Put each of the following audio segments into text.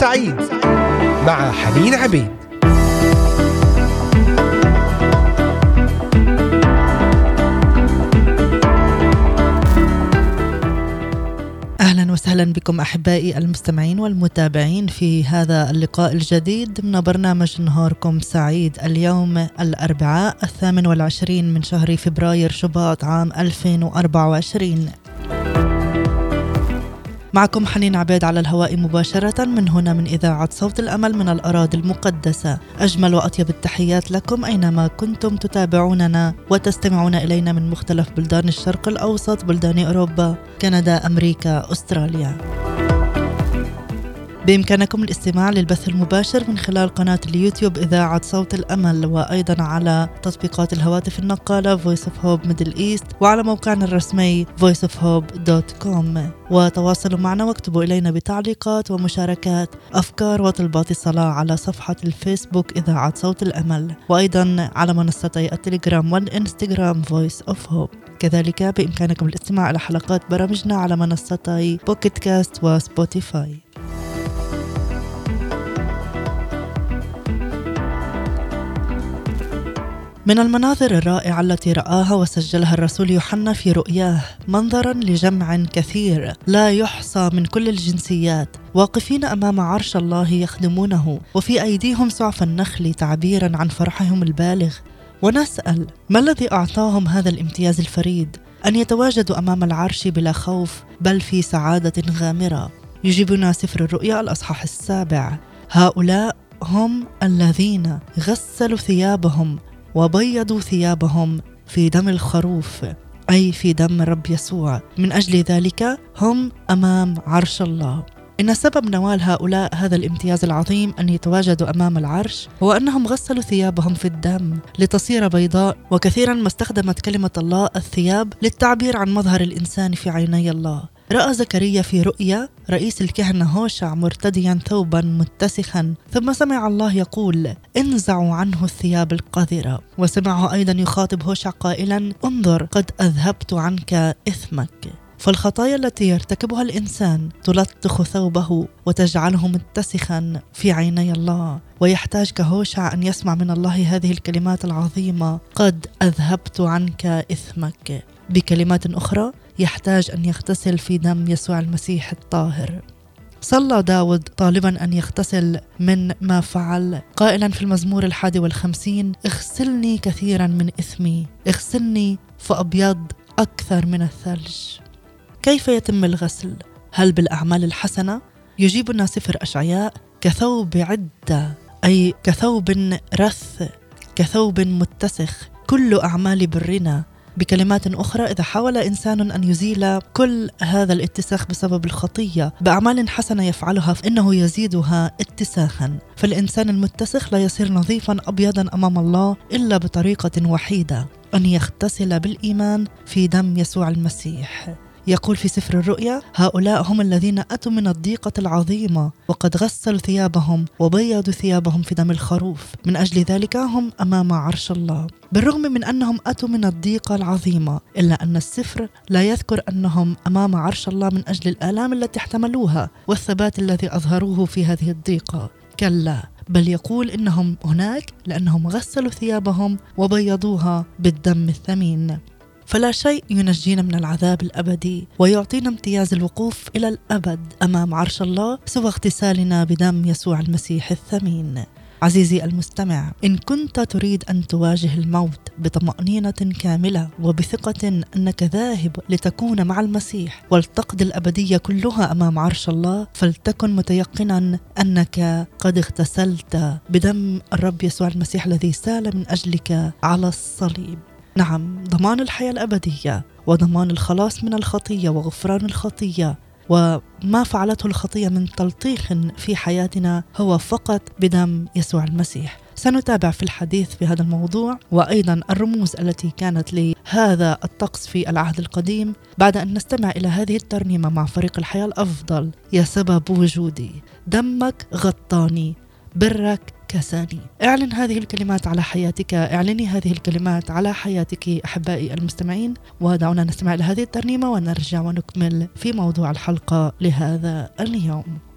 سعيد مع حنين عبيد. أهلا وسهلا بكم أحبائي المستمعين والمتابعين في هذا اللقاء الجديد. من برنامج نهاركم سعيد. اليوم الأربعاء الثامن والعشرين من شهر فبراير شباط عام 2024 معكم حنين عبيد على الهواء مباشرة من هنا من إذاعة صوت الأمل من الأراضي المقدسة. أجمل وأطيب التحيات لكم أينما كنتم تتابعوننا وتستمعون إلينا من مختلف بلدان الشرق الأوسط بلدان أوروبا كندا أمريكا أستراليا. بإمكانكم الاستماع للبث المباشر من خلال قناة اليوتيوب إذاعة صوت الأمل وأيضا على تطبيقات الهواتف النقالة Voice of Hope Middle East وعلى موقعنا الرسمي voiceofhope.com وتواصلوا معنا واكتبوا إلينا بتعليقات ومشاركات أفكار وطلبات الصلاة على صفحة الفيسبوك إذاعة صوت الأمل. وأيضا على منصتي التليجرام والإنستغرام Voice of Hope. كذلك بإمكانكم الاستماع إلى حلقات برامجنا على منصتي بوكيت كاست وسبوتيفاي من المناظر الرائعة التي رآها وسجلها الرسول يوحنا في رؤياه منظرا لجمع كثير لا يحصى من كل الجنسيات. واقفين أمام عرش الله يخدمونه وفي أيديهم سعف النخل تعبيرا عن فرحهم البالغ. ونسأل ما الذي أعطاهم هذا الامتياز الفريد؟ أن يتواجدوا أمام العرش بلا خوف بل في سعادة غامرة. يجيبنا سفر الرؤيا الأصحاح السابع. هؤلاء هم الذين غسلوا ثيابهم وبيضوا ثيابهم في دم الخروف أي في دم الرب يسوع. من أجل ذلك هم أمام عرش الله. إن سبب نوال هؤلاء هذا الامتياز العظيم أن يتواجدوا أمام العرش هو أنهم غسلوا ثيابهم في الدم لتصير بيضاء وكثيرا ما استخدمت كلمة الله الثياب للتعبير عن مظهر الإنسان في عيني الله. رأى زكريا في رؤيا رئيس الكهنة هوشع مرتديا ثوبا متسخا ثم سمع الله يقول انزعوا عنه الثياب القذرة. وسمعه أيضا يخاطب هوشع قائلا انظر قد أذهبت عنك إثمك. فالخطايا التي يرتكبها الإنسان تلطخ ثوبه وتجعله متسخا في عيني الله. ويحتاج كهوشع أن يسمع من الله هذه الكلمات العظيمة قد أذهبت عنك إثمك. بكلمات أخرى يحتاج أن يغتسل في دم يسوع المسيح الطاهر صلى داود طالبا أن يغتسل من ما فعل قائلا في المزمور الحادي والخمسين اغسلني كثيرا من إثمي اغسلني فأبيض أكثر من الثلج كيف يتم الغسل؟ هل بالأعمال الحسنة؟ يجيبنا سفر أشعياء كثوب عدة أي كثوب رث كثوب متسخ كل أعمال برنا بكلمات أخرى إذا حاول إنسان أن يزيل كل هذا الاتساخ بسبب الخطية بأعمال حسنة يفعلها فإنه يزيدها اتساخا. فالإنسان المتسخ لا يصير نظيفا أبيضا أمام الله إلا بطريقة وحيدة أن يغتسل بالإيمان في دم يسوع المسيح. يقول في سفر الرؤيا هؤلاء هم الذين أتوا من الضيقة العظيمة وقد غسلوا ثيابهم وبيضوا ثيابهم في دم الخروف. من أجل ذلك هم أمام عرش الله. بالرغم من أنهم أتوا من الضيقة العظيمة إلا أن السفر لا يذكر أنهم أمام عرش الله من أجل الآلام التي احتملوها والثبات الذي أظهروه في هذه الضيقة. كلا بل يقول إنهم هناك لأنهم غسلوا ثيابهم وبيضوها بالدم الثمين. فلا شيء ينجينا من العذاب الأبدي ويعطينا امتياز الوقوف إلى الأبد أمام عرش الله سوى اغتسالنا بدم يسوع المسيح الثمين. عزيزي المستمع إن كنت تريد أن تواجه الموت بطمأنينة كاملة وبثقة أنك ذاهب لتكون مع المسيح ولتقضي الابديه كلها أمام عرش الله فلتكن متيقنا أنك قد اغتسلت بدم الرب يسوع المسيح الذي سال من أجلك على الصليب. نعم ضمان الحياة الأبدية وضمان الخلاص من الخطية وغفران الخطية وما فعلته الخطية من تلطيخ في حياتنا هو فقط بدم يسوع المسيح. سنتابع في الحديث في هذا الموضوع وأيضا الرموز التي كانت لهذا الطقس في العهد القديم. بعد أن نستمع إلى هذه الترنيمة مع فريق الحياة الأفضل يا سبب وجودي دمك غطاني برك كساني اعلن هذه الكلمات على حياتك اعلني هذه الكلمات على حياتك أحبائي المستمعين. ودعونا نستمع إلى هذه الترنيمة ونرجع ونكمل في موضوع الحلقة لهذا اليوم.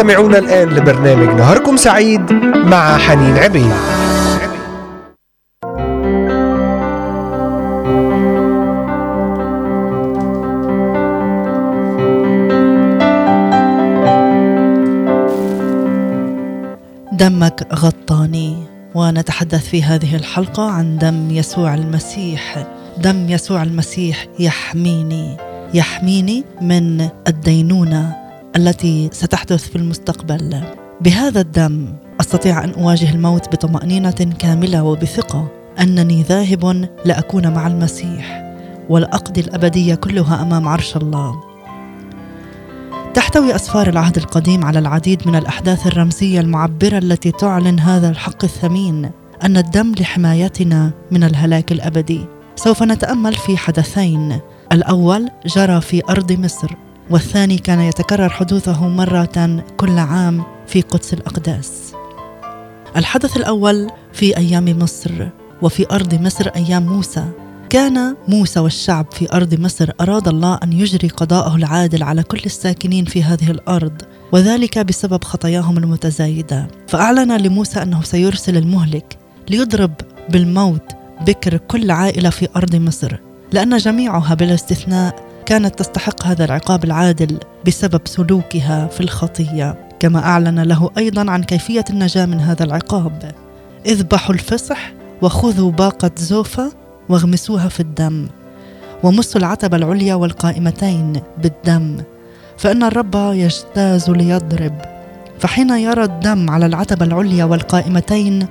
تستمعون الآن لبرنامج نهاركم سعيد مع حنين عبيد. دمك غطاني ونتحدث في هذه الحلقة عن دم يسوع المسيح. دم يسوع المسيح يحميني يحميني من الدينونة. التي ستحدث في المستقبل. بهذا الدم أستطيع أن أواجه الموت بطمأنينة كاملة وبثقة. أنني ذاهب لأكون مع المسيح ولاقضي الأبدية كلها أمام عرش الله. تحتوي أسفار العهد القديم على العديد من الأحداث الرمزية المعبرة التي تعلن هذا الحق الثمين أن الدم لحمايتنا من الهلاك الأبدي. سوف نتأمل في حدثين. الأول جرى في أرض مصر. والثاني كان يتكرر حدوثه مرة كل عام في قدس الأقداس. الحدث الأول في أيام مصر وفي أرض مصر أيام موسى. كان موسى والشعب في أرض مصر أراد الله أن يجري قضاءه العادل على كل الساكنين في هذه الأرض وذلك بسبب خطاياهم المتزايدة. فأعلن لموسى أنه سيرسل المهلك ليضرب بالموت بكر كل عائلة في أرض مصر لأن جميعها بلا استثناء كانت تستحق هذا العقاب العادل بسبب سلوكها في الخطية. كما أعلن له أيضا عن كيفية النجاة من هذا العقاب. اذبحوا الفصح وخذوا باقة زوفا واغمسوها في الدم. ومسوا العتبة العليا والقائمتين بالدم. فإن الرب يجتاز ليضرب. فحين يرى الدم على العتبة العليا والقائمتين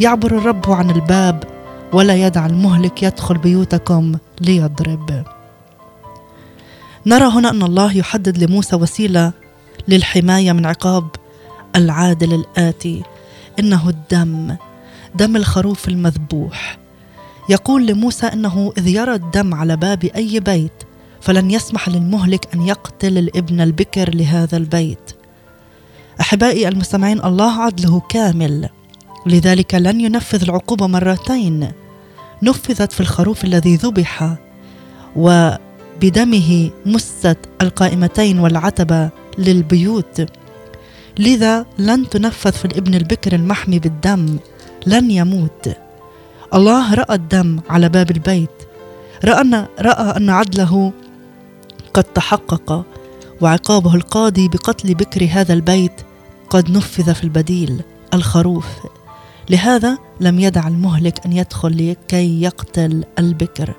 يعبر الرب عن الباب ولا يدع المهلك يدخل بيوتكم ليضرب. نرى هنا أن الله يحدد لموسى وسيلة للحماية من عقاب العادل الآتي إنه الدم دم الخروف المذبوح. يقول لموسى إنه إذ يرى الدم على باب أي بيت فلن يسمح للمهلك أن يقتل الابن البكر لهذا البيت. أحبائي المستمعين الله عدله كامل. لذلك لن ينفذ العقوبة مرتين. نفذت في الخروف الذي ذبح وبدمه مست القائمتين والعتبة للبيوت. لذا لن تنفذ في الابن البكر المحمي بالدم لن يموت. الله رأى الدم على باب البيت. رأى ان رأى أن عدله قد تحقق وعقابه القاضي بقتل بكر هذا البيت قد نفذ في البديل الخروف. لهذا لم يدع المهلك أن يدخل لكي يقتل البكر.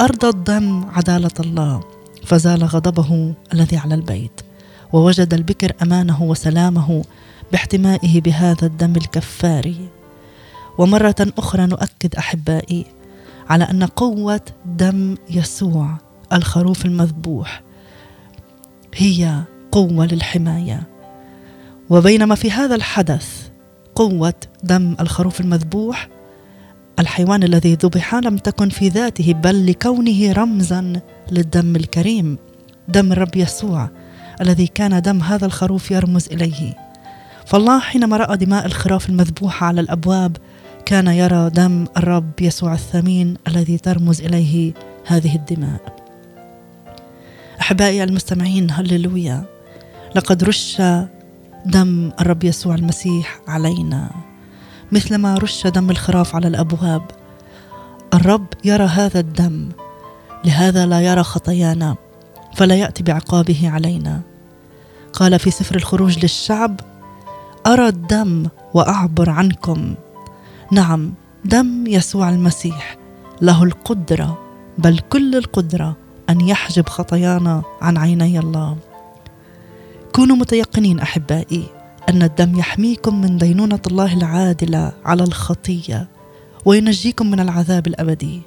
ارضى الدم عدالة الله فزال غضبه الذي على البيت. ووجد البكر أمانه وسلامه باحتمائه بهذا الدم الكفاري ومرة أخرى نؤكد أحبائي على أن قوة دم يسوع الخروف المذبوح هي قوة للحماية. وبينما في هذا الحدث قوة دم الخروف المذبوح الحيوان الذي ذبح لم تكن في ذاته بل لكونه رمزا للدم الكريم دم الرب يسوع الذي كان دم هذا الخروف يرمز إليه. فالله حينما رأى دماء الخراف المذبوحه على الأبواب كان يرى دم الرب يسوع الثمين الذي ترمز إليه هذه الدماء. أحبائي المستمعين هللويا. لقد رش دم الرب يسوع المسيح علينا. مثلما رش دم الخراف على الأبواب. الرب يرى هذا الدم لهذا لا يرى خطايانا فلا يأتي بعقابه علينا. قال في سفر الخروج للشعب أرى الدم وأعبر عنكم. نعم دم يسوع المسيح له القدرة بل كل القدرة أن يحجب خطايانا عن عيني الله. كونوا متيقنين أحبائي أن الدم يحميكم من دينونة الله العادلة على الخطية وينجيكم من العذاب الأبدي.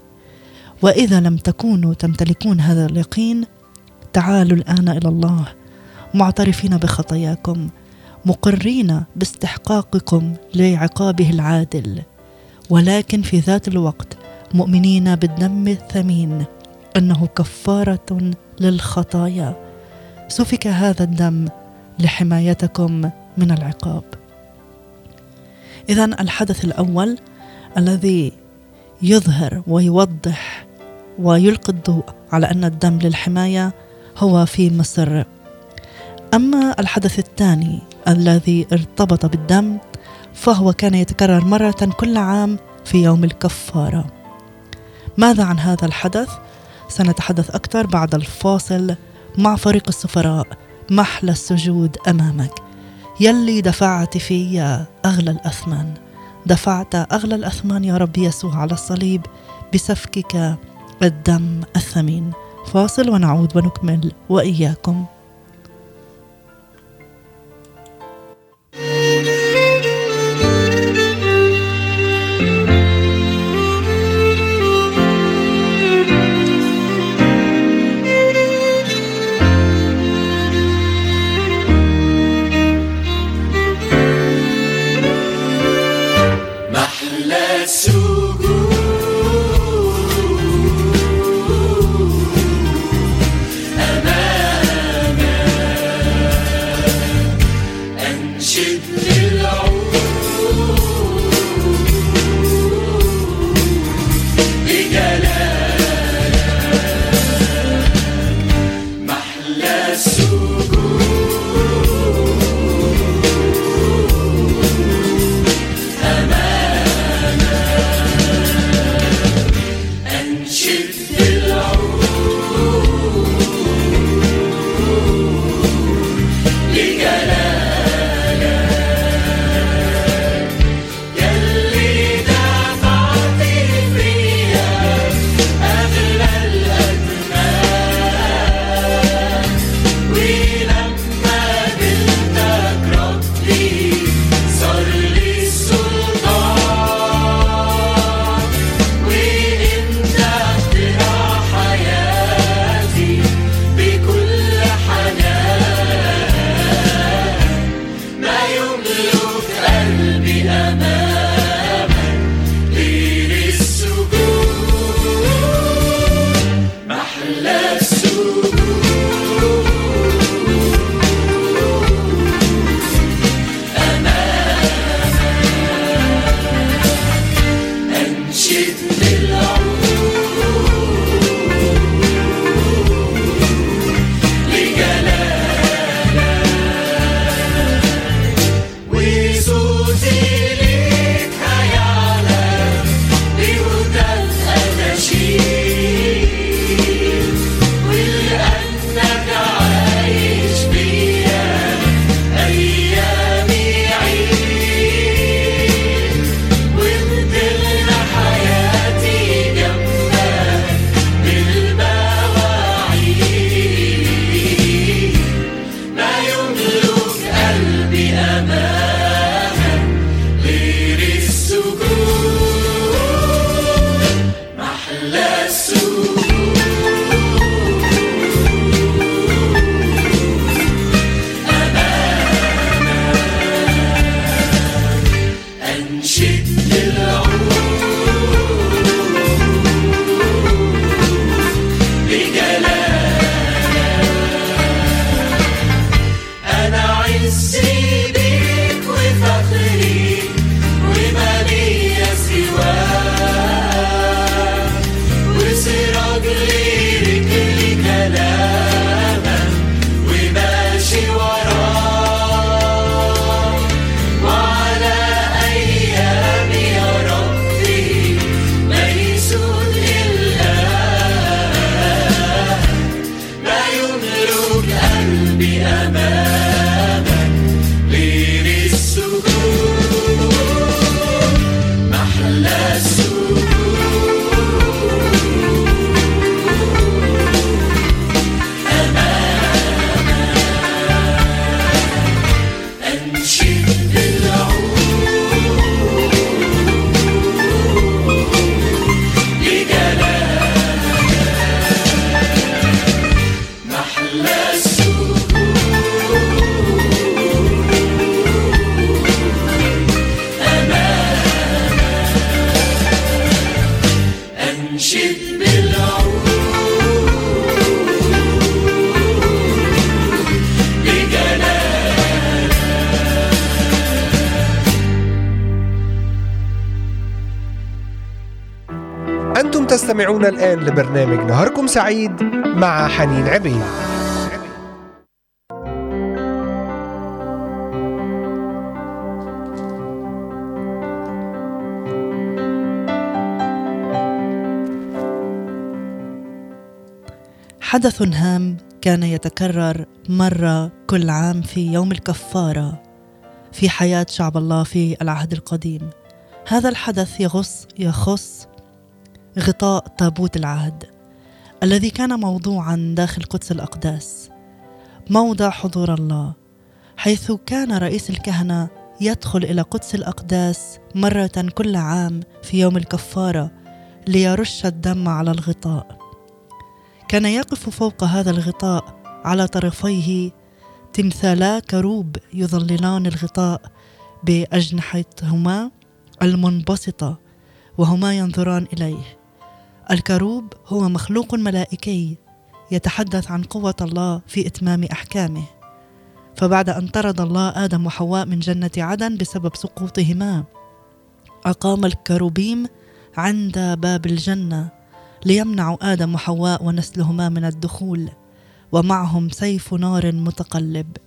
وإذا لم تكونوا تمتلكون هذا اليقين تعالوا الآن إلى الله معترفين بخطاياكم مقرين باستحقاقكم لعقابه العادل. ولكن في ذات الوقت مؤمنين بالدم الثمين أنه كفارة للخطايا. سفك هذا الدم لحمايتكم من العقاب. اذا الحدث الأول الذي يظهر ويوضح ويلقي الضوء على أن الدم للحماية هو في مصر. أما الحدث الثاني الذي ارتبط بالدم فهو كان يتكرر مرة كل عام في يوم الكفارة. ماذا عن هذا الحدث؟ سنتحدث أكثر بعد الفاصل مع فريق السفراء محلى السجود أمامك. يلي دفعت في أغلى الأثمان. دفعت أغلى الأثمان يا رب يسوع على الصليب بسفكك الدم الثمين. فاصل ونعود ونكمل وإياكم. استمعونا الآن لبرنامج نهاركم سعيد مع حنين عبيد. حدث هام كان يتكرر مرة كل عام في يوم الكفارة في حياة شعب الله في العهد القديم. هذا الحدث يغص يخص غطاء تابوت العهد الذي كان موضوعا داخل قدس الأقداس موضع حضور الله حيث كان رئيس الكهنة يدخل إلى قدس الأقداس مرة كل عام في يوم الكفارة ليرش الدم على الغطاء. كان يقف فوق هذا الغطاء على طرفيه تمثالا كروب يظللان الغطاء بأجنحتهما المنبسطة وهما ينظران إليه. الكروب هو مخلوق ملائكي يتحدث عن قوة الله في إتمام أحكامه. فبعد أن طرد الله آدم وحواء من جنة عدن بسبب سقوطهما أقام الكروبيم عند باب الجنة ليمنعوا آدم وحواء ونسلهما من الدخول ومعهم سيف نار متقلب.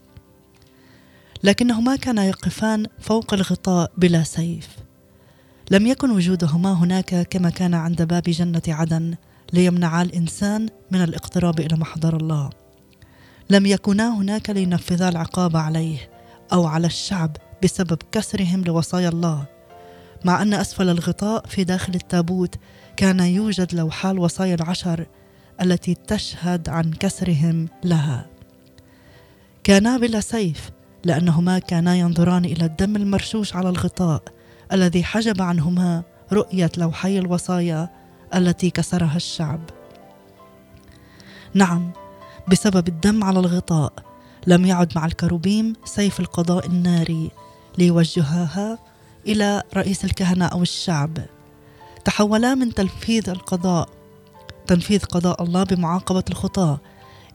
لكنهما كانا يقفان فوق الغطاء بلا سيف. لم يكن وجودهما هناك كما كان عند باب جنة عدن ليمنعا الإنسان من الاقتراب إلى محضر الله. لم يكونا هناك لينفذا العقاب عليه أو على الشعب بسبب كسرهم لوصايا الله مع أن أسفل الغطاء في داخل التابوت كان يوجد لوحا الوصايا العشر التي تشهد عن كسرهم لها. كانا بلا سيف لأنهما كانا ينظران إلى الدم المرشوش على الغطاء الذي حجب عنهما رؤية لوحي الوصايا التي كسرها الشعب. نعم بسبب الدم على الغطاء لم يعد مع الكروبيم سيف القضاء الناري ليوجهها إلى رئيس الكهنة أو الشعب. تحولا من تنفيذ القضاء تنفيذ قضاء الله بمعاقبة الخطاة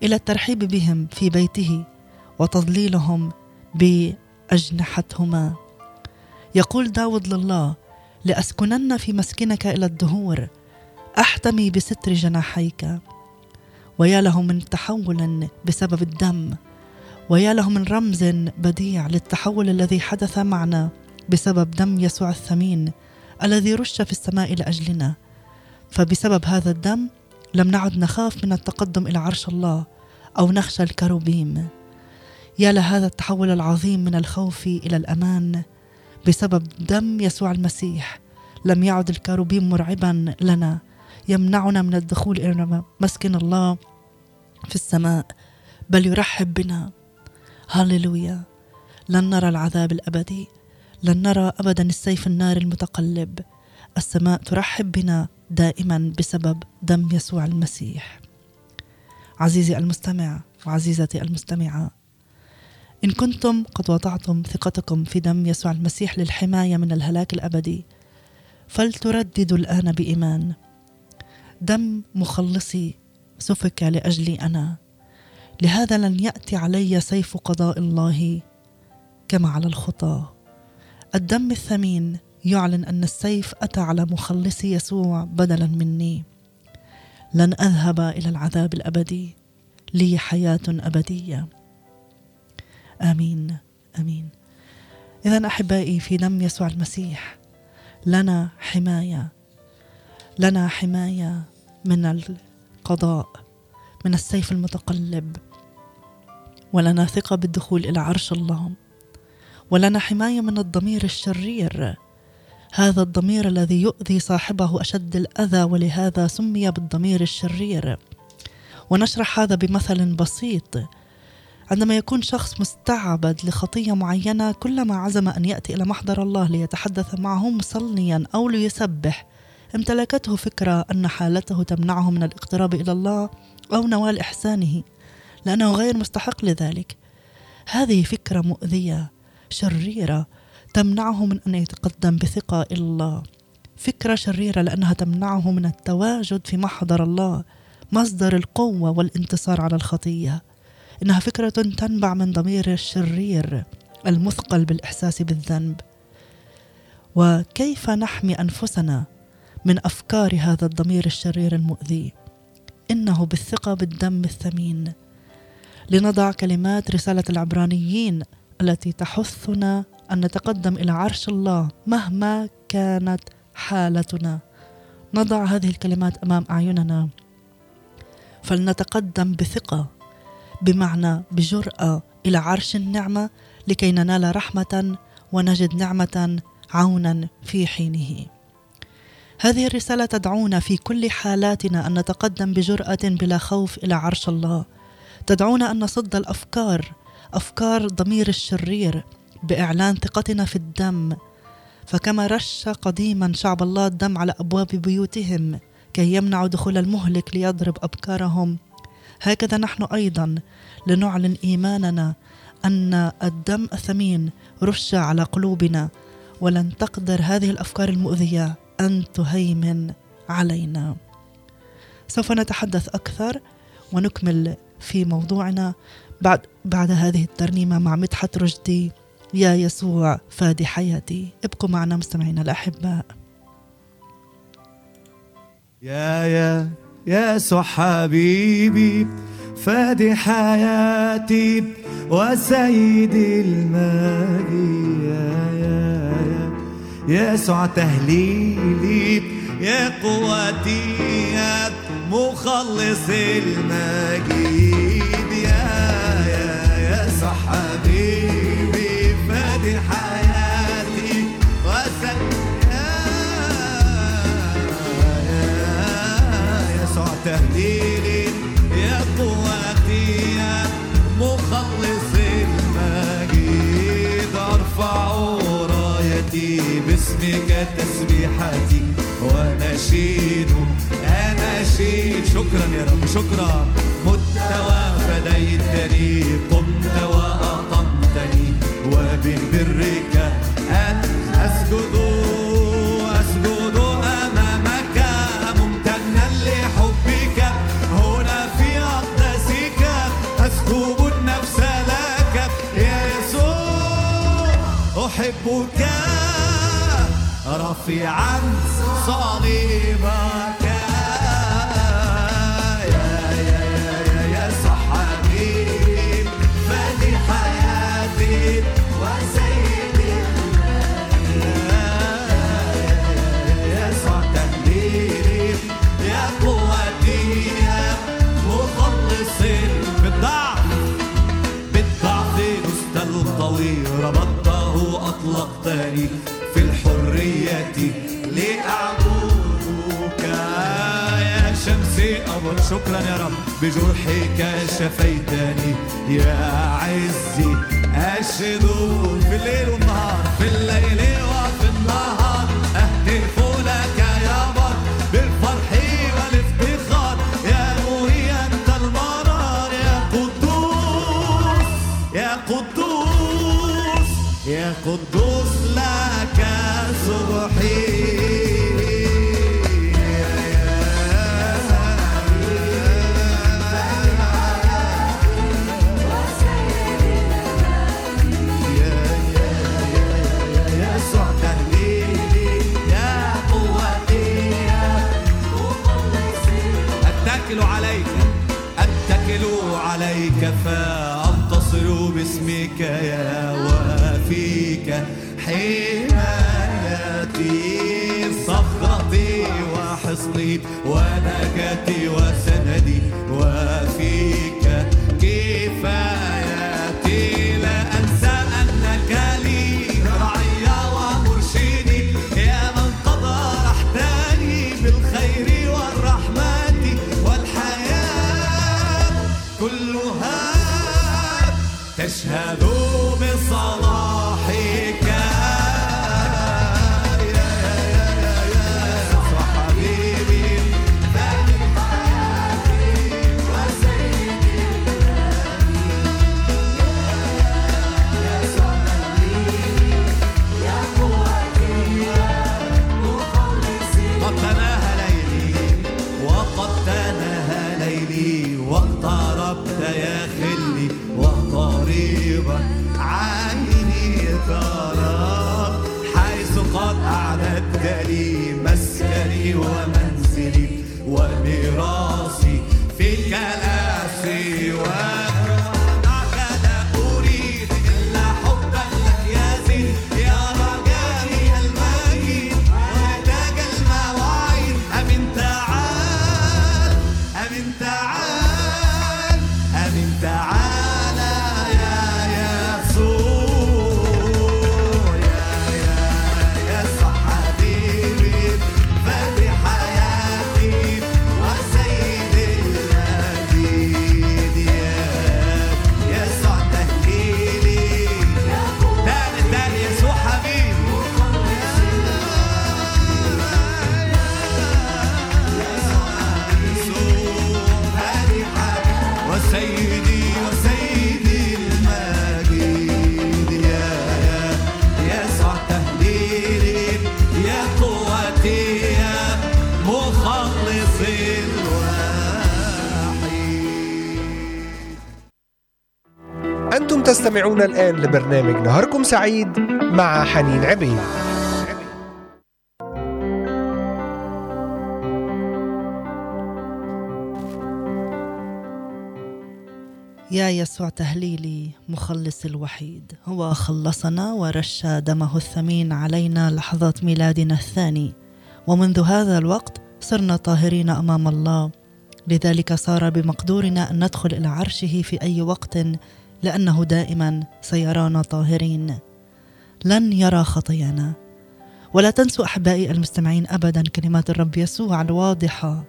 إلى الترحيب بهم في بيته وتضليلهم بأجنحتهما. يقول داود لله لأسكنن في مسكنك إلى الدهور أحتمي بستر جناحيك. ويا له من تحول بسبب الدم ويا له من رمز بديع للتحول الذي حدث معنا بسبب دم يسوع الثمين الذي رش في السماء لأجلنا. فبسبب هذا الدم لم نعد نخاف من التقدم إلى عرش الله أو نخشى الكروبيم. يا لهذا التحول العظيم من الخوف إلى الأمان بسبب دم يسوع المسيح. لم يعد الكروبيم مرعبا لنا. يمنعنا من الدخول إلى مسكن الله في السماء. بل يرحب بنا. هللويا. لن نرى العذاب الأبدي. لن نرى ابدا السيف النار المتقلب. السماء ترحب بنا دائما بسبب دم يسوع المسيح. عزيزي المستمع وعزيزتي المستمعة إن كنتم قد وضعتم ثقتكم في دم يسوع المسيح للحماية من الهلاك الأبدي فلترددوا الآن بإيمان. دم مخلصي سفك لأجلي أنا. لهذا لن يأتي علي سيف قضاء الله كما على الخطاه الدم الثمين يعلن أن السيف أتى على مخلصي يسوع بدلا مني. لن أذهب إلى العذاب الأبدي. لي حياة أبدية. آمين آمين. اذا أحبائي في دم يسوع المسيح لنا حماية لنا حماية من القضاء من السيف المتقلب ولنا ثقة بالدخول إلى عرش الله ولنا حماية من الضمير الشرير. هذا الضمير الذي يؤذي صاحبه أشد الأذى ولهذا سمي بالضمير الشرير. ونشرح هذا بمثل بسيط عندما يكون شخص مستعبد لخطية معينة كلما عزم أن يأتي إلى محضر الله ليتحدث معه مصليا أو ليسبح امتلكته فكرة أن حالته تمنعه من الاقتراب إلى الله أو نوال احسانه لأنه غير مستحق لذلك. هذه فكرة مؤذية شريرة تمنعه من أن يتقدم بثقة إلى الله. فكرة شريرة لأنها تمنعه من التواجد في محضر الله مصدر القوة والانتصار على الخطية. إنها فكرة تنبع من ضمير الشرير المثقل بالإحساس بالذنب. وكيف نحمي أنفسنا من أفكار هذا الضمير الشرير المؤذي؟ إنه بالثقة بالدم الثمين. لنضع كلمات رسالة العبرانيين التي تحثنا أن نتقدم إلى عرش الله مهما كانت حالتنا. نضع هذه الكلمات أمام أعيننا. فلنتقدم بثقة بمعنى بجرأة إلى عرش النعمة لكي ننال رحمة ونجد نعمة عونا في حينه. هذه الرسالة تدعونا في كل حالاتنا أن نتقدم بجرأة بلا خوف إلى عرش الله. تدعونا أن نصد الأفكار أفكار ضمير الشرير بإعلان ثقتنا في الدم. فكما رش قديما شعب الله الدم على أبواب بيوتهم كي يمنعوا دخول المهلك ليضرب أبكارهم. هكذا نحن أيضا لنعلن إيماننا أن الدم الثمين رش على قلوبنا ولن تقدر هذه الأفكار المؤذية أن تهيمن علينا. سوف نتحدث أكثر ونكمل في موضوعنا بعد بعد هذه الترنيمة مع مدحت رشدي يا يسوع فادي حياتي. ابقوا معنا مستمعينا الأحباء. يا يا يسوع حبيبي فادي حياتي وسيدي المجيد يا يا يا يسوع تهليلي يا قوتي يا مخلص المجيد يا يا يسوع حبيبي فادي حياتي تهليلي يا قوتي يا مخلص المجيد رايتي باسمك تسبيحتي اناشيد شكرا يا شكرا. قمت واقمتني وببرك أن أسجد احبك رفيعا صليبك شكرا يا رب. بجرحك شفيتني يا عزي. أشهد في الليل والنهار في الليل ونجاتي وسندي تستمعون الآن لبرنامج نهاركم سعيد مع حنين عبيد. يا يسوع تهليلي مخلص الوحيد. هو خلصنا ورش دمه الثمين علينا لحظات ميلادنا الثاني. ومنذ هذا الوقت صرنا طاهرين أمام الله. لذلك صار بمقدورنا أن ندخل إلى عرشه في أي وقت لأنه دائما سيرانا طاهرين. لن يرى خطايانا. ولا تنسوا أحبائي المستمعين ابدا كلمات الرب يسوع الواضحة.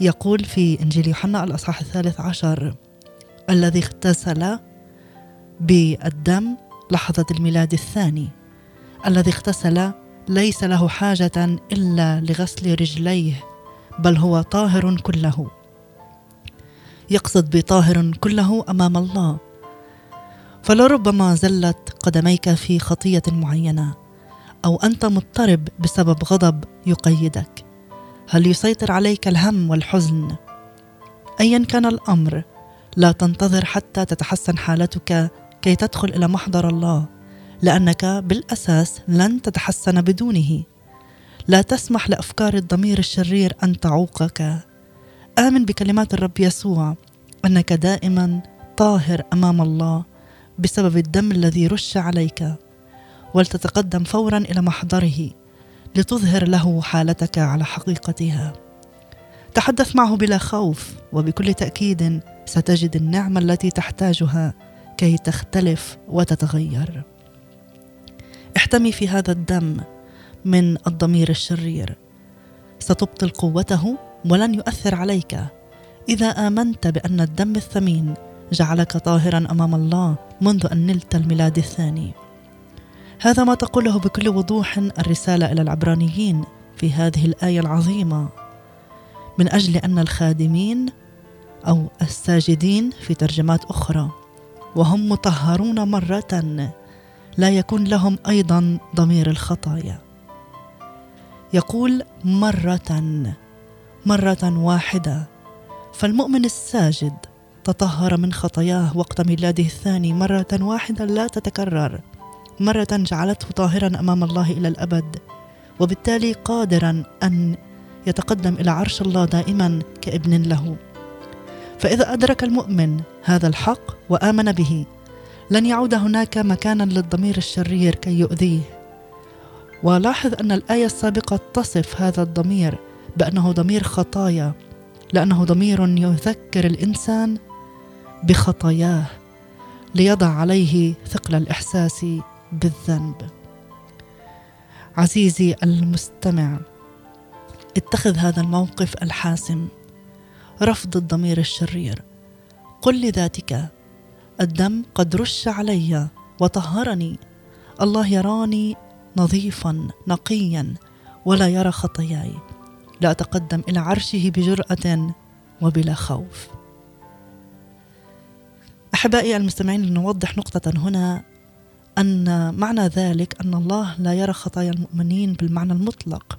يقول في إنجيل يوحنا الأصحاح الثالث عشر الذي اغتسل بالدم لحظة الميلاد الثاني. الذي اغتسل ليس له حاجة إلا لغسل رجليه بل هو طاهر كله. يقصد بطاهر كله أمام الله. فلربما زلت قدميك في خطية معينة أو أنت مضطرب بسبب غضب يقيدك. هل يسيطر عليك الهم والحزن؟ ايا كان الأمر لا تنتظر حتى تتحسن حالتك كي تدخل إلى محضر الله لأنك بالأساس لن تتحسن بدونه. لا تسمح لأفكار الضمير الشرير أن تعوقك. آمن بكلمات الرب يسوع أنك دائما طاهر أمام الله. بسبب الدم الذي رش عليك. ولتتقدم فورا إلى محضره لتظهر له حالتك على حقيقتها. تحدث معه بلا خوف وبكل تأكيد ستجد النعمة التي تحتاجها كي تختلف وتتغير. احتمي في هذا الدم من الضمير الشرير. ستبطل قوته ولن يؤثر عليك. إذا آمنت بأن الدم الثمين جعلك طاهرا أمام الله منذ أن نلت الميلاد الثاني. هذا ما تقوله بكل وضوح الرسالة إلى العبرانيين في هذه الآية العظيمة. من أجل أن الخادمين أو الساجدين في ترجمات أخرى وهم مطهرون مرة لا يكون لهم أيضا ضمير الخطايا. يقول مرة مرة واحدة فالمؤمن الساجد تطهر من خطاياه وقت ميلاده الثاني مرة واحدة لا تتكرر. مرة جعلته طاهرا أمام الله إلى الأبد وبالتالي قادرا أن يتقدم إلى عرش الله دائما كابن له. فإذا أدرك المؤمن هذا الحق وآمن به لن يعود هناك مكانا للضمير الشرير كي يؤذيه. ولاحظ أن الآية السابقة تصف هذا الضمير بأنه ضمير خطايا لأنه ضمير يذكر الإنسان بخطاياه ليضع عليه ثقل الإحساس بالذنب. عزيزي المستمع اتخذ هذا الموقف الحاسم رفض الضمير الشرير. قل لذاتك الدم قد رش علي وطهرني. الله يراني نظيفا نقيا ولا يرى خطاياي. لا أتقدم إلى عرشه بجرأة وبلا خوف. أحبائي المستمعين لنوضح نقطة هنا أن معنى ذلك أن الله لا يرى خطايا المؤمنين بالمعنى المطلق.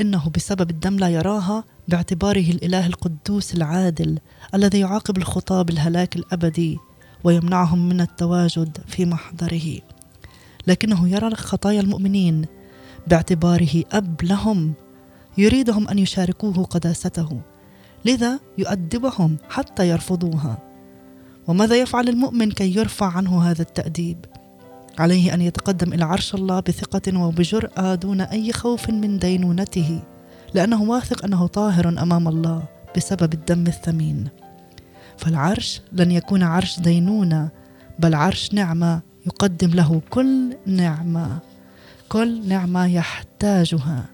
إنه بسبب الدم لا يراها باعتباره الإله القدوس العادل الذي يعاقب الخطاه بالهلاك الأبدي ويمنعهم من التواجد في محضره. لكنه يرى خطايا المؤمنين باعتباره أب لهم يريدهم أن يشاركوه قداسته لذا يؤدبهم حتى يرفضوها. وماذا يفعل المؤمن كي يرفع عنه هذا التأديب؟ عليه أن يتقدم إلى عرش الله بثقة وبجرأة دون أي خوف من دينونته لأنه واثق أنه طاهر أمام الله بسبب الدم الثمين. فالعرش لن يكون عرش دينونة بل عرش نعمة يقدم له كل نعمة كل نعمة يحتاجها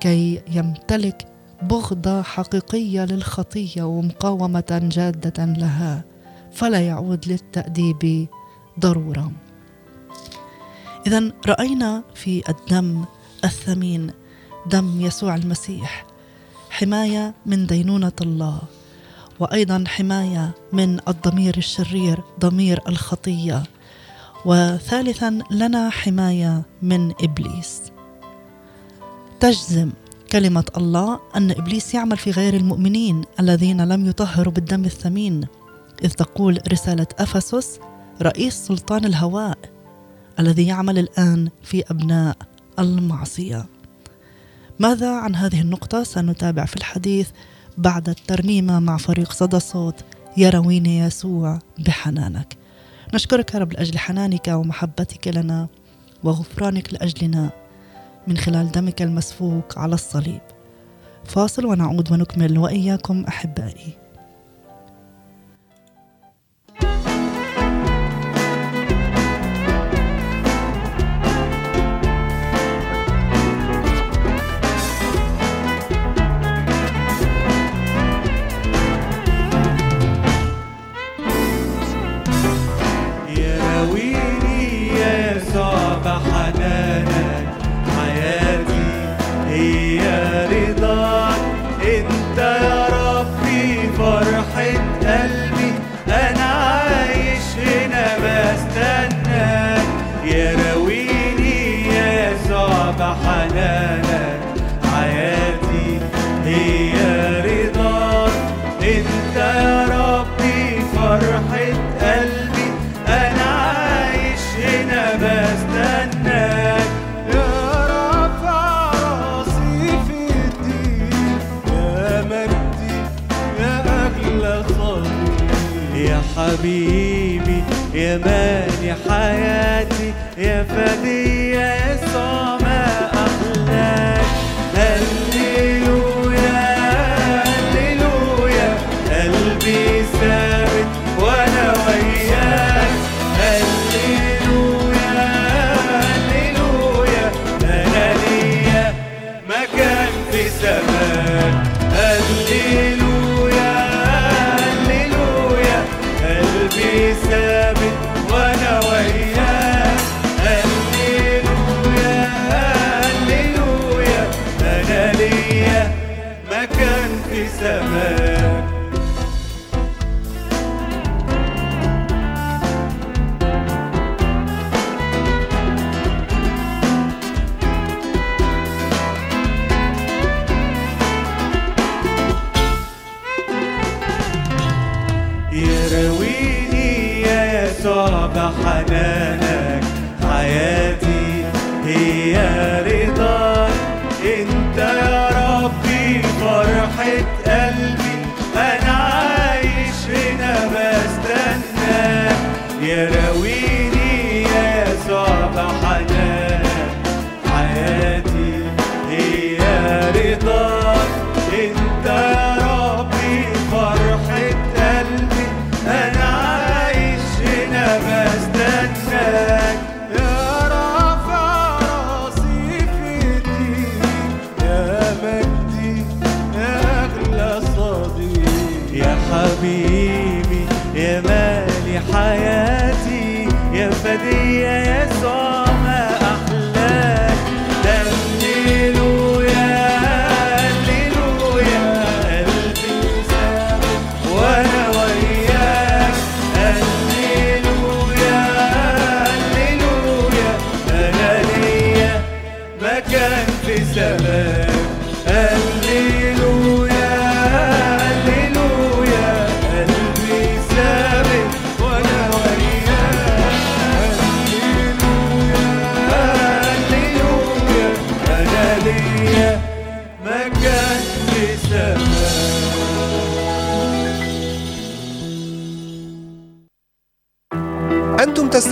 كي يمتلك بغضة حقيقية للخطية ومقاومة جادة لها. فلا يعود للتأديب ضروره اذا رأينا في الدم الثمين دم يسوع المسيح حماية من دينونة الله وأيضا حماية من الضمير الشرير ضمير الخطية وثالثا لنا حماية من إبليس. تجزم كلمة الله أن إبليس يعمل في غير المؤمنين الذين لم يطهروا بالدم الثمين. إذ تقول رسالة أفسس رئيس سلطان الهواء الذي يعمل الآن في أبناء المعصية. ماذا عن هذه النقطة؟ سنتابع في الحديث بعد الترنيمة مع فريق صدى صوت يرويني يسوع بحنانك. نشكرك يا رب لأجل حنانك ومحبتك لنا وغفرانك لأجلنا من خلال دمك المسفوك على الصليب. فاصل ونعود ونكمل وإياكم أحبائي.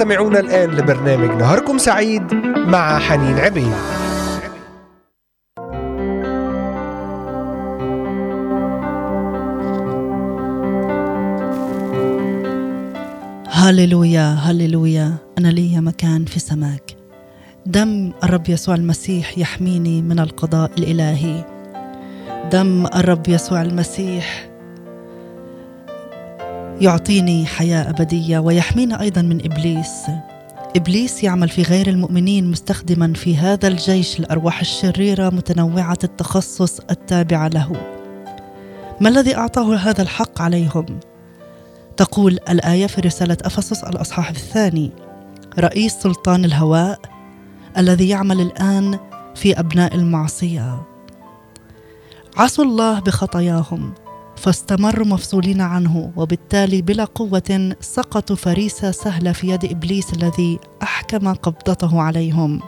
تستمعون الآن لبرنامج نهاركم سعيد مع حنين عبيد. هللويا هللويا. أنا لي مكان في سماك دم الرب يسوع المسيح يحميني من القضاء الإلهي. دم الرب يسوع المسيح يعطيني حياة أبدية ويحمينا أيضا من إبليس. إبليس يعمل في غير المؤمنين مستخدما في هذا الجيش الأرواح الشريرة متنوعة التخصص التابعة له. ما الذي أعطاه هذا الحق عليهم؟ تقول الآية في رسالة أفسس الأصحاح الثاني. رئيس سلطان الهواء الذي يعمل الآن في أبناء المعصية. عصوا الله بخطاياهم. فاستمروا مفصولين عنه وبالتالي بلا قوة سقطوا فريسة سهلة في يد إبليس الذي أحكم قبضته عليهم.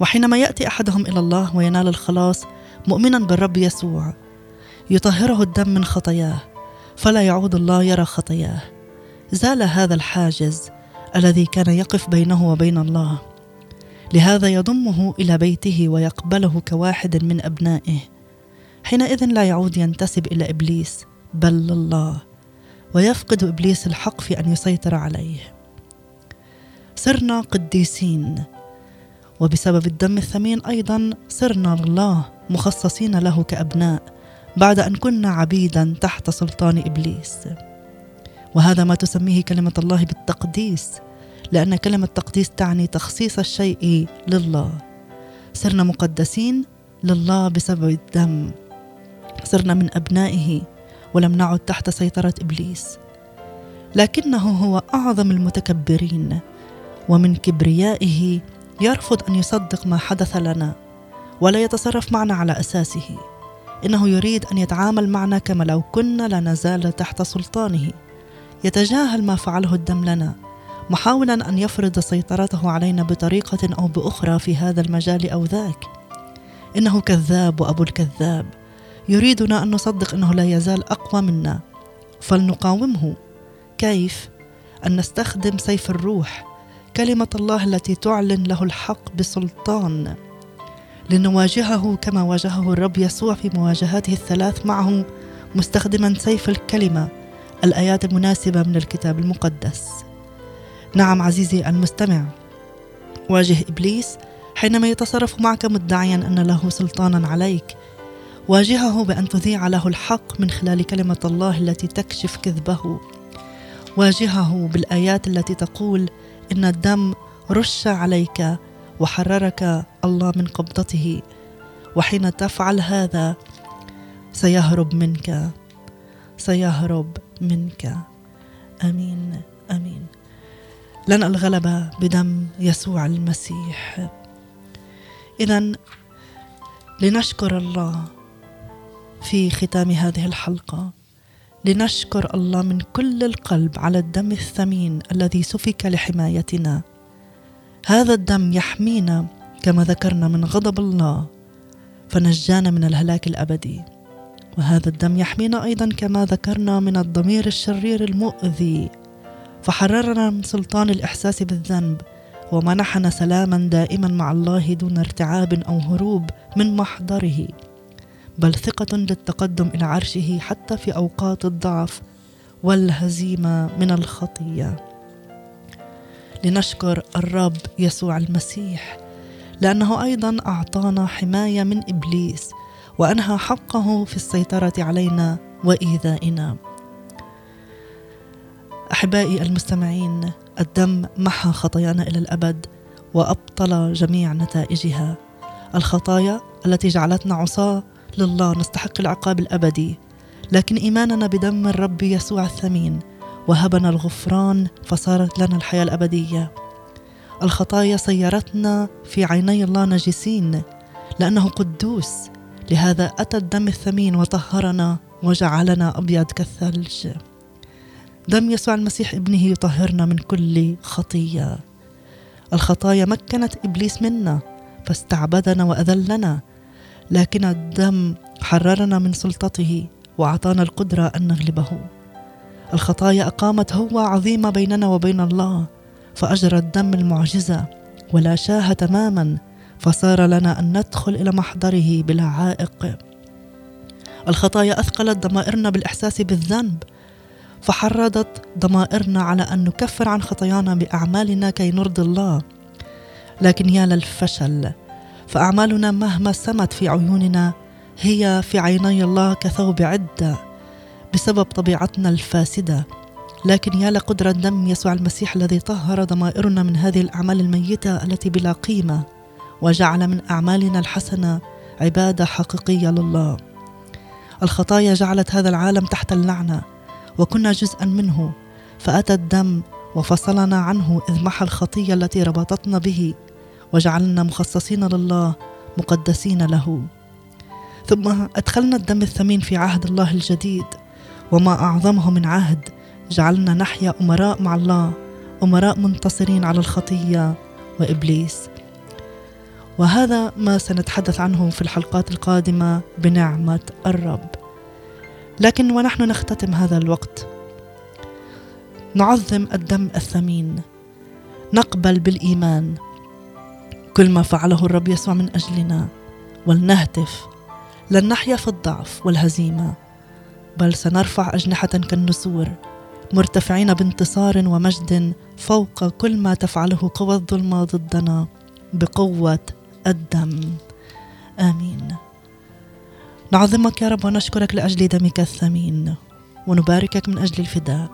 وحينما يأتي أحدهم إلى الله وينال الخلاص مؤمنا بالرب يسوع يطهره الدم من خطاياه فلا يعود الله يرى خطاياه. زال هذا الحاجز الذي كان يقف بينه وبين الله. لهذا يضمه إلى بيته ويقبله كواحد من أبنائه. حينئذ لا يعود ينتسب إلى إبليس بل لله ويفقد إبليس الحق في أن يسيطر عليه. صرنا قديسين وبسبب الدم الثمين أيضا صرنا لله مخصصين له كأبناء بعد أن كنا عبيدا تحت سلطان إبليس. وهذا ما تسميه كلمة الله بالتقديس لأن كلمة تقديس تعني تخصيص الشيء لله. صرنا مقدسين لله بسبب الدم. صرنا من أبنائه ولم نعد تحت سيطرة إبليس. لكنه هو أعظم المتكبرين ومن كبريائه يرفض أن يصدق ما حدث لنا ولا يتصرف معنا على أساسه. إنه يريد أن يتعامل معنا كما لو كنا لا نزال تحت سلطانه. يتجاهل ما فعله الدم لنا محاولا أن يفرض سيطرته علينا بطريقة أو بأخرى في هذا المجال أو ذاك. إنه كذاب وأبو الكذاب. يريدنا أن نصدق إنه لا يزال أقوى منا. فلنقاومه. كيف؟ أن نستخدم سيف الروح كلمة الله التي تعلن له الحق بسلطان. لنواجهه كما واجهه الرب يسوع في مواجهاته الثلاث معه مستخدما سيف الكلمة الآيات المناسبة من الكتاب المقدس. نعم عزيزي المستمع. واجه إبليس حينما يتصرف معك مدعيا أن له سلطانا عليك واجهه بأن تذيع له الحق من خلال كلمة الله التي تكشف كذبه. واجهه بالآيات التي تقول إن الدم رش عليك وحررك الله من قبضته وحين تفعل هذا سيهرب منك سيهرب منك. آمين آمين. لنا الغلبه بدم يسوع المسيح. اذا لنشكر الله في ختام هذه الحلقة. لنشكر الله من كل القلب على الدم الثمين الذي سفك لحمايتنا. هذا الدم يحمينا كما ذكرنا من غضب الله فنجانا من الهلاك الأبدي. وهذا الدم يحمينا أيضا كما ذكرنا من الضمير الشرير المؤذي. فحررنا من سلطان الإحساس بالذنب ومنحنا سلاما دائما مع الله دون ارتعاب أو هروب من محضره. بل ثقة للتقدم إلى عرشه حتى في أوقات الضعف والهزيمة من الخطية. لنشكر الرب يسوع المسيح لأنه أيضا أعطانا حماية من إبليس وأنهى حقه في السيطرة علينا وإيذائنا. أحبائي المستمعين الدم محى خطايانا إلى الأبد وأبطل جميع نتائجها. الخطايا التي جعلتنا عصاة لله نستحق العقاب الأبدي. لكن إيماننا بدم الرب يسوع الثمين وهبنا الغفران فصارت لنا الحياة الأبدية. الخطايا سيرتنا في عيني الله نجسين لأنه قدوس لهذا أتى الدم الثمين وطهرنا وجعلنا أبيض كالثلج. دم يسوع المسيح ابنه يطهرنا من كل خطية. الخطايا مكنت إبليس منا فاستعبدنا وأذلنا لكن الدم حررنا من سلطته وأعطانا القدرة أن نغلبه. الخطايا أقامت هوه عظيمة بيننا وبين الله فأجرى الدم المعجزة ولا شاه تماما فصار لنا أن ندخل إلى محضره بلا عائق. الخطايا أثقلت ضمائرنا بالإحساس بالذنب فحرضت ضمائرنا على أن نكفر عن خطايانا بأعمالنا كي نرضي الله. لكن يا للفشل فأعمالنا مهما سمت في عيوننا هي في عيني الله كثوب عدة بسبب طبيعتنا الفاسدة لكن يا لقدرة دم يسوع المسيح الذي طهر ضمائرنا من هذه الأعمال الميتة التي بلا قيمة وجعل من أعمالنا الحسنة عبادة حقيقية لله. الخطايا جعلت هذا العالم تحت اللعنة وكنا جزءا منه فأتى الدم وفصلنا عنه إذ محى الخطية التي ربطتنا به وجعلنا مخصصين لله مقدسين له. ثم أدخلنا الدم الثمين في عهد الله الجديد. وما أعظمه من عهد جعلنا نحيا أمراء مع الله أمراء منتصرين على الخطية وإبليس. وهذا ما سنتحدث عنه في الحلقات القادمة بنعمة الرب. لكن ونحن نختتم هذا الوقت. نعظم الدم الثمين. نقبل بالإيمان. كل ما فعله الرب يسوع من أجلنا ولنهتف لن نحيا في الضعف والهزيمة بل سنرفع أجنحة كالنسور مرتفعين بانتصار ومجد فوق كل ما تفعله قوى الظلمة ضدنا بقوة الدم. آمين. نعظمك يا رب ونشكرك لأجل دمك الثمين ونباركك من أجل الفداء.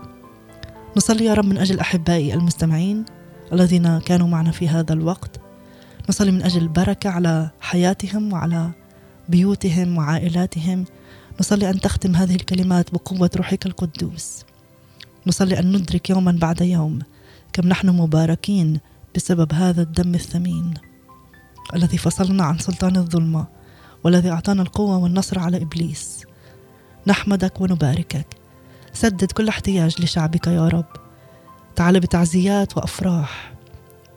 نصلي يا رب من أجل أحبائي المستمعين الذين كانوا معنا في هذا الوقت. نصلي من أجل البركة على حياتهم وعلى بيوتهم وعائلاتهم. نصلي أن تختم هذه الكلمات بقوة روحك القدوس. نصلي أن ندرك يوما بعد يوم كم نحن مباركين بسبب هذا الدم الثمين الذي فصلنا عن سلطان الظلمة والذي أعطانا القوة والنصر على إبليس. نحمدك ونباركك. سدد كل احتياج لشعبك يا رب. تعال بتعزيات وأفراح.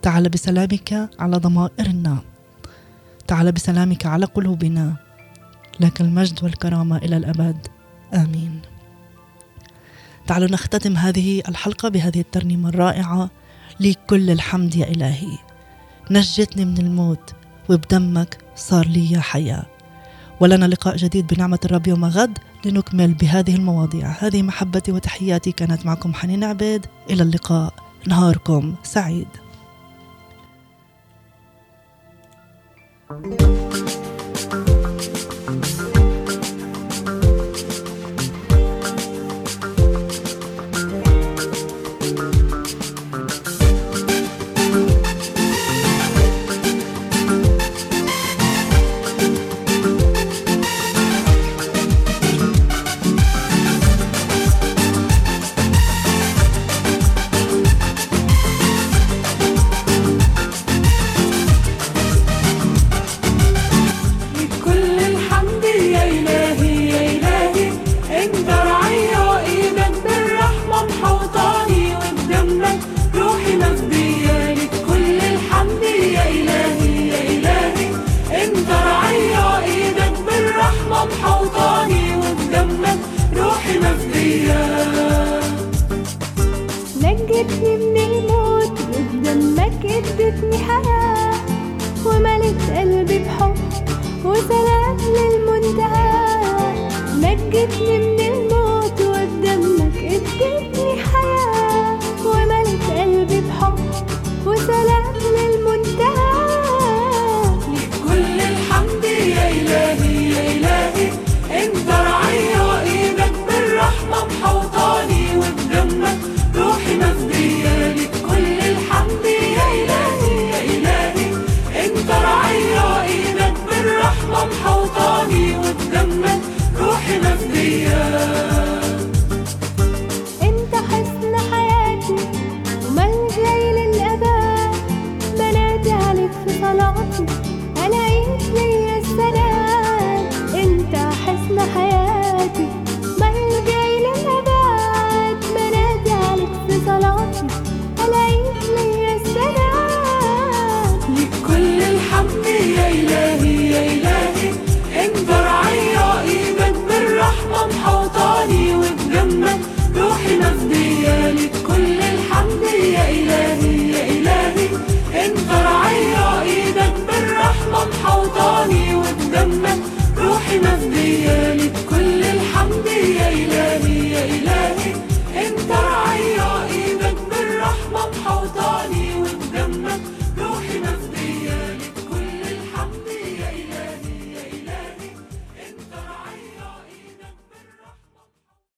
تعال بسلامك على ضمائرنا تعال بسلامك على قلوبنا. لك المجد والكرامة إلى الأبد. آمين. تعالوا نختتم هذه الحلقة بهذه الترنيمة الرائعة. ليك كل الحمد يا إلهي. نجتني من الموت وبدمك صار لي حياة. ولنا لقاء جديد بنعمة الرب يوم غد لنكمل بهذه المواضيع. هذه محبتي وتحياتي. كانت معكم حنين عبيد. إلى اللقاء. نهاركم سعيد. كل ادتني حياة وملت قلبي بحب وسلام للمنتهى نجتني من